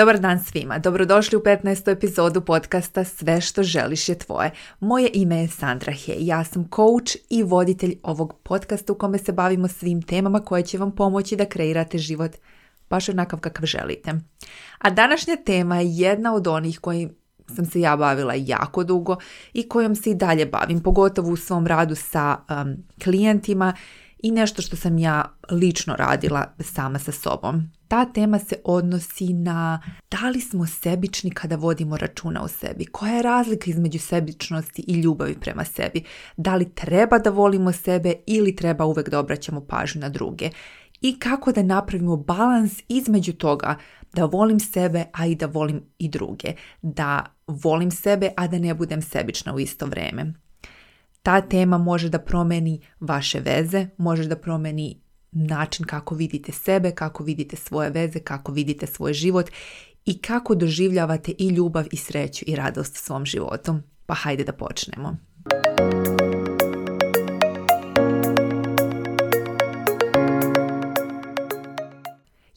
Dobar dan svima, dobrodošli u 15. epizodu podcasta Sve što želiš je tvoje. Moje ime je Sandra He, ja sam coach i voditelj ovog podcasta u kome se bavimo svim temama koje će vam pomoći da kreirate život baš onakav kakav želite. A današnja tema je jedna od onih koji sam se ja bavila jako dugo i kojom se i dalje bavim, pogotovo u svom radu sa um, klijentima i nešto što sam ja lično radila sama sa sobom. Ta tema se odnosi na da li smo sebični kada vodimo računa o sebi, koja je razlika između sebičnosti i ljubavi prema sebi, da li treba da volimo sebe ili treba uvek da obraćamo pažnju na druge i kako da napravimo balans između toga da volim sebe, a i da volim i druge, da volim sebe, a da ne budem sebična u isto vrijeme ta tema može da promeni vaše veze, može da promeni način kako vidite sebe, kako vidite svoje veze, kako vidite svoj život i kako doživljavate i ljubav i sreću i radost svom životom. Pa hajde da počnemo.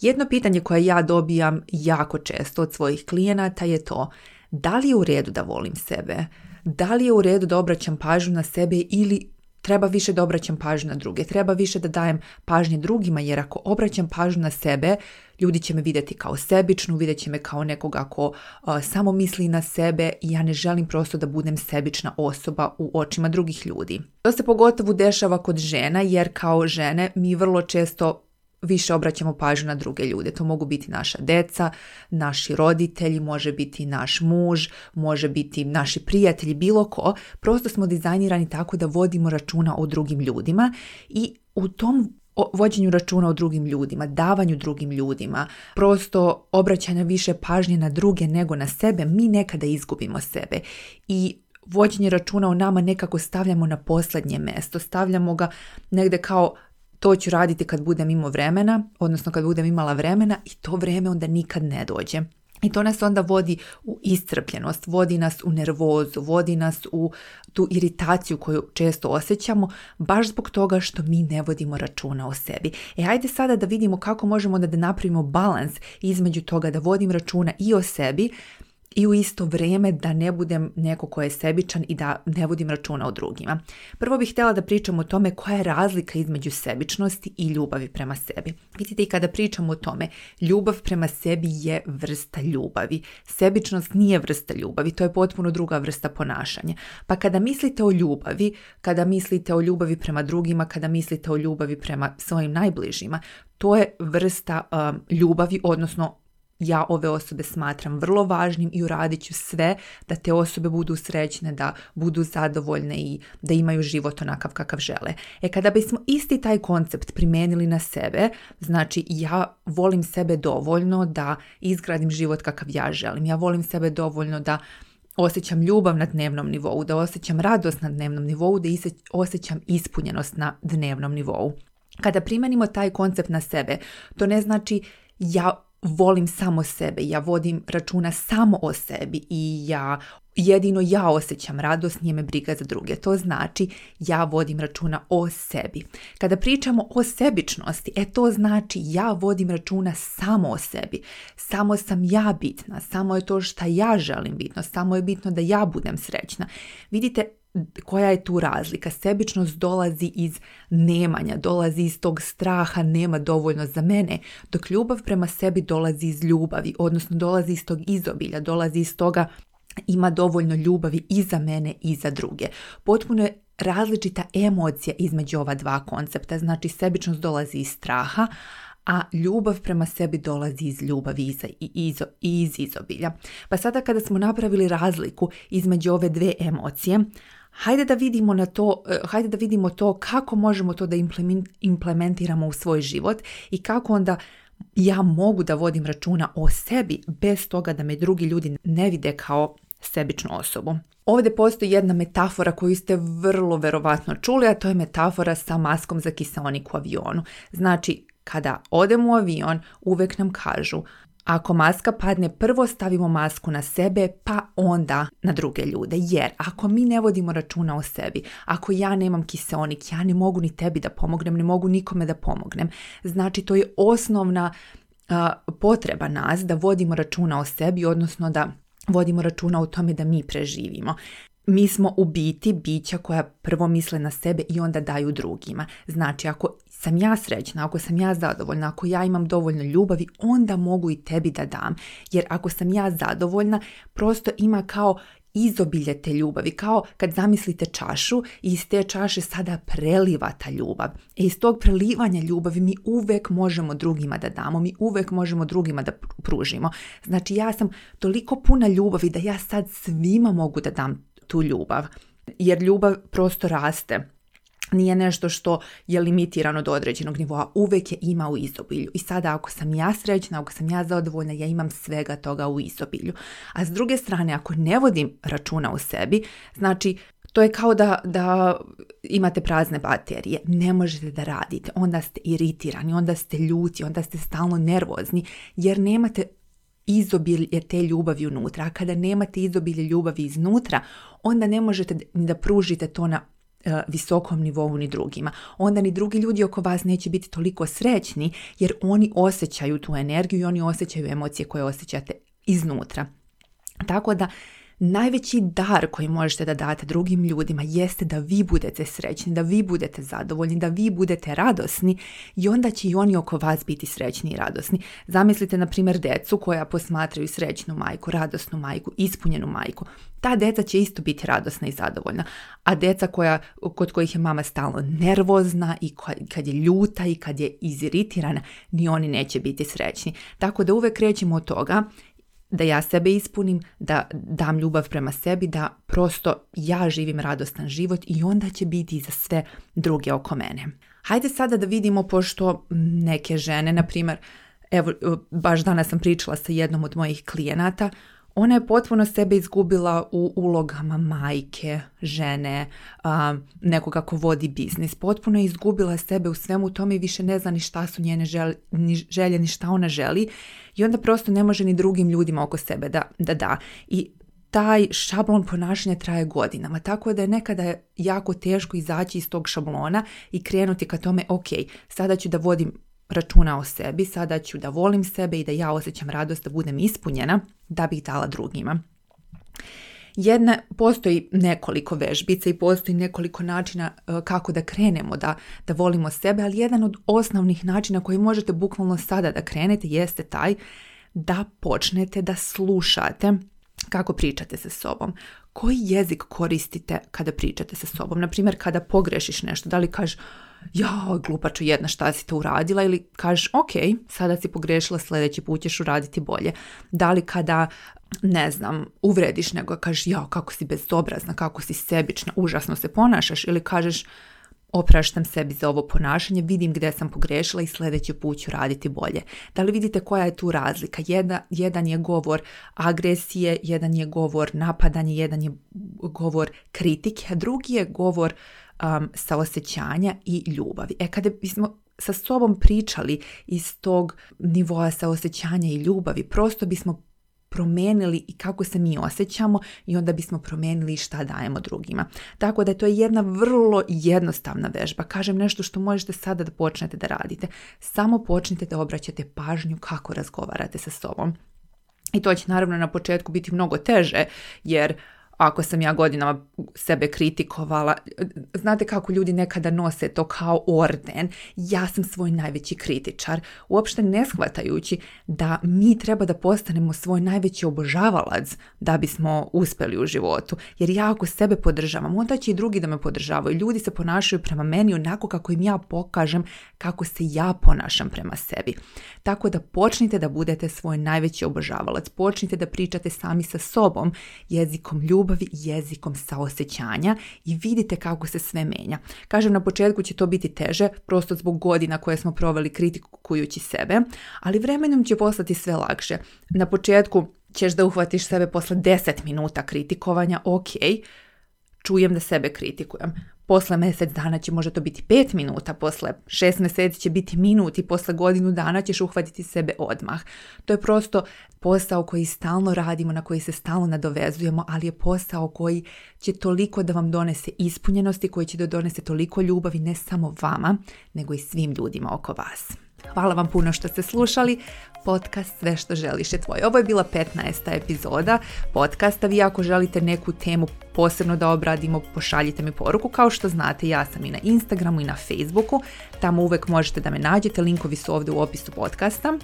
Jedno pitanje koje ja dobijam jako često od svojih klijenata je to da li je u redu da volim sebe? da li je u redu da obraćam pažnju na sebe ili treba više da obraćam pažnju na druge, treba više da dajem pažnje drugima, jer ako obraćam pažnju na sebe, ljudi će me vidjeti kao sebičnu, vidjet će me kao nekoga ko uh, samo misli na sebe i ja ne želim prosto da budem sebična osoba u očima drugih ljudi. To se pogotovo dešava kod žena jer kao žene mi vrlo često više obraćamo pažnju na druge ljude. To mogu biti naša deca, naši roditelji, može biti naš muž, može biti naši prijatelji, bilo ko. Prosto smo dizajnirani tako da vodimo računa o drugim ljudima i u tom vođenju računa o drugim ljudima, davanju drugim ljudima, prosto obraćanja više pažnje na druge nego na sebe, mi nekada izgubimo sebe. I vođenje računa o nama nekako stavljamo na posljednje mesto, stavljamo ga negde kao to ću raditi kad budem imao vremena, odnosno kad budem imala vremena i to vrijeme onda nikad ne dođe. I to nas onda vodi u iscrpljenost, vodi nas u nervozu, vodi nas u tu iritaciju koju često osjećamo, baš zbog toga što mi ne vodimo računa o sebi. E ajde sada da vidimo kako možemo da napravimo balans između toga da vodim računa i o sebi, i u isto vrijeme da ne budem neko ko je sebičan i da ne vodim računa o drugima. Prvo bih htjela da pričam o tome koja je razlika između sebičnosti i ljubavi prema sebi. Vidite i kada pričam o tome, ljubav prema sebi je vrsta ljubavi. Sebičnost nije vrsta ljubavi, to je potpuno druga vrsta ponašanja. Pa kada mislite o ljubavi, kada mislite o ljubavi prema drugima, kada mislite o ljubavi prema svojim najbližima, to je vrsta ljubavi, odnosno ja ove osobe smatram vrlo važnim i uradit ću sve da te osobe budu srećne, da budu zadovoljne i da imaju život onakav kakav žele. E kada bismo isti taj koncept primijenili na sebe, znači ja volim sebe dovoljno da izgradim život kakav ja želim. Ja volim sebe dovoljno da osjećam ljubav na dnevnom nivou, da osjećam radost na dnevnom nivou, da osjećam ispunjenost na dnevnom nivou. Kada primenimo taj koncept na sebe, to ne znači ja volim samo sebe, ja vodim računa samo o sebi i ja jedino ja osjećam radost, nije me briga za druge. To znači ja vodim računa o sebi. Kada pričamo o sebičnosti, e to znači ja vodim računa samo o sebi. Samo sam ja bitna, samo je to što ja želim bitno, samo je bitno da ja budem srećna. Vidite, koja je tu razlika? Sebičnost dolazi iz nemanja, dolazi iz tog straha, nema dovoljno za mene, dok ljubav prema sebi dolazi iz ljubavi, odnosno dolazi iz tog izobilja, dolazi iz toga ima dovoljno ljubavi i za mene i za druge. Potpuno je različita emocija između ova dva koncepta. Znači, sebičnost dolazi iz straha, a ljubav prema sebi dolazi iz ljubavi i iz izobilja. Pa sada kada smo napravili razliku između ove dve emocije, hajde da vidimo na to, e, hajde da vidimo to kako možemo to da implementiramo u svoj život i kako onda ja mogu da vodim računa o sebi bez toga da me drugi ljudi ne vide kao sebičnu osobu. Ovdje postoji jedna metafora koju ste vrlo verovatno čuli, a to je metafora sa maskom za kiseonik u avionu. Znači, kada odem u avion, uvek nam kažu ako maska padne, prvo stavimo masku na sebe, pa onda na druge ljude. Jer ako mi ne vodimo računa o sebi, ako ja nemam kiseonik, ja ne mogu ni tebi da pomognem, ne mogu nikome da pomognem. Znači to je osnovna potreba nas da vodimo računa o sebi, odnosno da vodimo računa o tome da mi preživimo. Mi smo u biti bića koja prvo misle na sebe i onda daju drugima. Znači ako sam ja srećna, ako sam ja zadovoljna, ako ja imam dovoljno ljubavi, onda mogu i tebi da dam. Jer ako sam ja zadovoljna, prosto ima kao izobilje te ljubavi, kao kad zamislite čašu i iz te čaše sada preliva ta ljubav. E iz tog prelivanja ljubavi mi uvek možemo drugima da damo, mi uvek možemo drugima da pružimo. Znači ja sam toliko puna ljubavi da ja sad svima mogu da dam tu ljubav. Jer ljubav prosto raste nije nešto što je limitirano do određenog nivoa, uvijek je ima u izobilju. I sada ako sam ja srećna, ako sam ja zadovoljna, ja imam svega toga u izobilju. A s druge strane, ako ne vodim računa o sebi, znači to je kao da, da imate prazne baterije, ne možete da radite, onda ste iritirani, onda ste ljuti, onda ste stalno nervozni jer nemate izobilje te ljubavi unutra. A kada nemate izobilje ljubavi iznutra, onda ne možete ni da pružite to na E, visokom nivou ni drugima. Onda ni drugi ljudi oko vas neće biti toliko srećni jer oni osjećaju tu energiju i oni osjećaju emocije koje osjećate iznutra. Tako da Najveći dar koji možete da date drugim ljudima jeste da vi budete srećni, da vi budete zadovoljni, da vi budete radosni i onda će i oni oko vas biti srećni i radosni. Zamislite, na primjer, decu koja posmatraju srećnu majku, radosnu majku, ispunjenu majku. Ta deca će isto biti radosna i zadovoljna, a deca koja, kod kojih je mama stalno nervozna i kad je ljuta i kad je iziritirana, ni oni neće biti srećni. Tako da uvek krećemo od toga da ja sebe ispunim, da dam ljubav prema sebi, da prosto ja živim radostan život i onda će biti za sve druge oko mene. Hajde sada da vidimo pošto neke žene, na primjer, evo baš danas sam pričala sa jednom od mojih klijenata ona je potpuno sebe izgubila u ulogama majke, žene, nekog nekoga vodi biznis. Potpuno je izgubila sebe u svemu tome i više ne zna ni šta su njene želje, ni šta ona želi. I onda prosto ne može ni drugim ljudima oko sebe da da. da. I taj šablon ponašanja traje godinama, tako da je nekada jako teško izaći iz tog šablona i krenuti ka tome, ok, sada ću da vodim računa o sebi, sada ću da volim sebe i da ja osjećam radost da budem ispunjena da bih dala drugima. Jedna, postoji nekoliko vežbica i postoji nekoliko načina e, kako da krenemo, da, da volimo sebe, ali jedan od osnovnih načina koji možete bukvalno sada da krenete jeste taj da počnete da slušate kako pričate sa sobom. Koji jezik koristite kada pričate sa sobom? Na primjer, kada pogrešiš nešto, da li kažeš ja, glupaču jedna, šta si to uradila ili kažeš, ok, sada si pogrešila, sljedeći put ćeš uraditi bolje. Da li kada, ne znam, uvrediš nego kažeš, ja, kako si bezobrazna, kako si sebična, užasno se ponašaš ili kažeš, opraštam sebi za ovo ponašanje, vidim gdje sam pogrešila i sljedeći put ću raditi bolje. Da li vidite koja je tu razlika? Jedan, jedan je govor agresije, jedan je govor napadanje, jedan je govor kritike, a drugi je govor um, saosećanja i ljubavi. E kada bismo sa sobom pričali iz tog nivoa saosećanja i ljubavi, prosto bismo promijenili i kako se mi osjećamo i onda bismo promijenili šta dajemo drugima. Tako da je to jedna vrlo jednostavna vežba. Kažem nešto što možete sada da počnete da radite. Samo počnite da obraćate pažnju kako razgovarate sa sobom. I to će naravno na početku biti mnogo teže jer ako sam ja godinama sebe kritikovala, znate kako ljudi nekada nose to kao orden, ja sam svoj najveći kritičar, uopšte ne shvatajući da mi treba da postanemo svoj najveći obožavalac da bismo uspeli u životu. Jer ja ako sebe podržavam, onda će i drugi da me podržavaju. Ljudi se ponašaju prema meni onako kako im ja pokažem kako se ja ponašam prema sebi. Tako da počnite da budete svoj najveći obožavalac, počnite da pričate sami sa sobom, jezikom ljubavnosti, ljubavi jezikom saosjećanja i vidite kako se sve menja. Kažem, na početku će to biti teže, prosto zbog godina koje smo proveli kritikujući sebe, ali vremenom će postati sve lakše. Na početku ćeš da uhvatiš sebe posle 10 minuta kritikovanja, ok, čujem da sebe kritikujem. Posle mjesec dana će možda to biti pet minuta, posle šest mjeseci će biti minut i posle godinu dana ćeš uhvatiti sebe odmah. To je prosto posao koji stalno radimo, na koji se stalno nadovezujemo, ali je posao koji će toliko da vam donese ispunjenosti, koji će da donese toliko ljubavi ne samo vama, nego i svim ljudima oko vas. Hvala vam puno što ste slušali podcast Sve što želiš je tvoj Ovo je bila 15. epizoda podcasta. Vi ako želite neku temu posebno da obradimo, pošaljite mi poruku. Kao što znate, ja sam i na Instagramu i na Facebooku. Tamo uvek možete da me nađete. Linkovi su ovdje u opisu podcasta.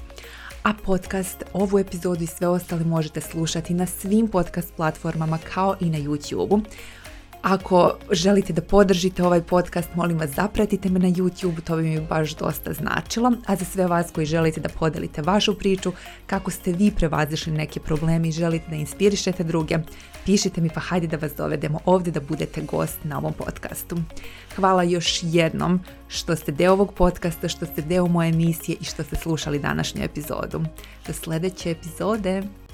A podcast, ovu epizodu i sve ostale možete slušati na svim podcast platformama kao i na YouTubeu. Ako želite da podržite ovaj podcast, molim vas zapratite me na YouTube, to bi mi baš dosta značilo. A za sve vas koji želite da podelite vašu priču, kako ste vi prevazišli neke probleme i želite da inspirišete druge, pišite mi pa hajde da vas dovedemo ovdje da budete gost na ovom podcastu. Hvala još jednom što ste deo ovog podcasta, što ste deo moje emisije i što ste slušali današnju epizodu. Do sljedeće epizode!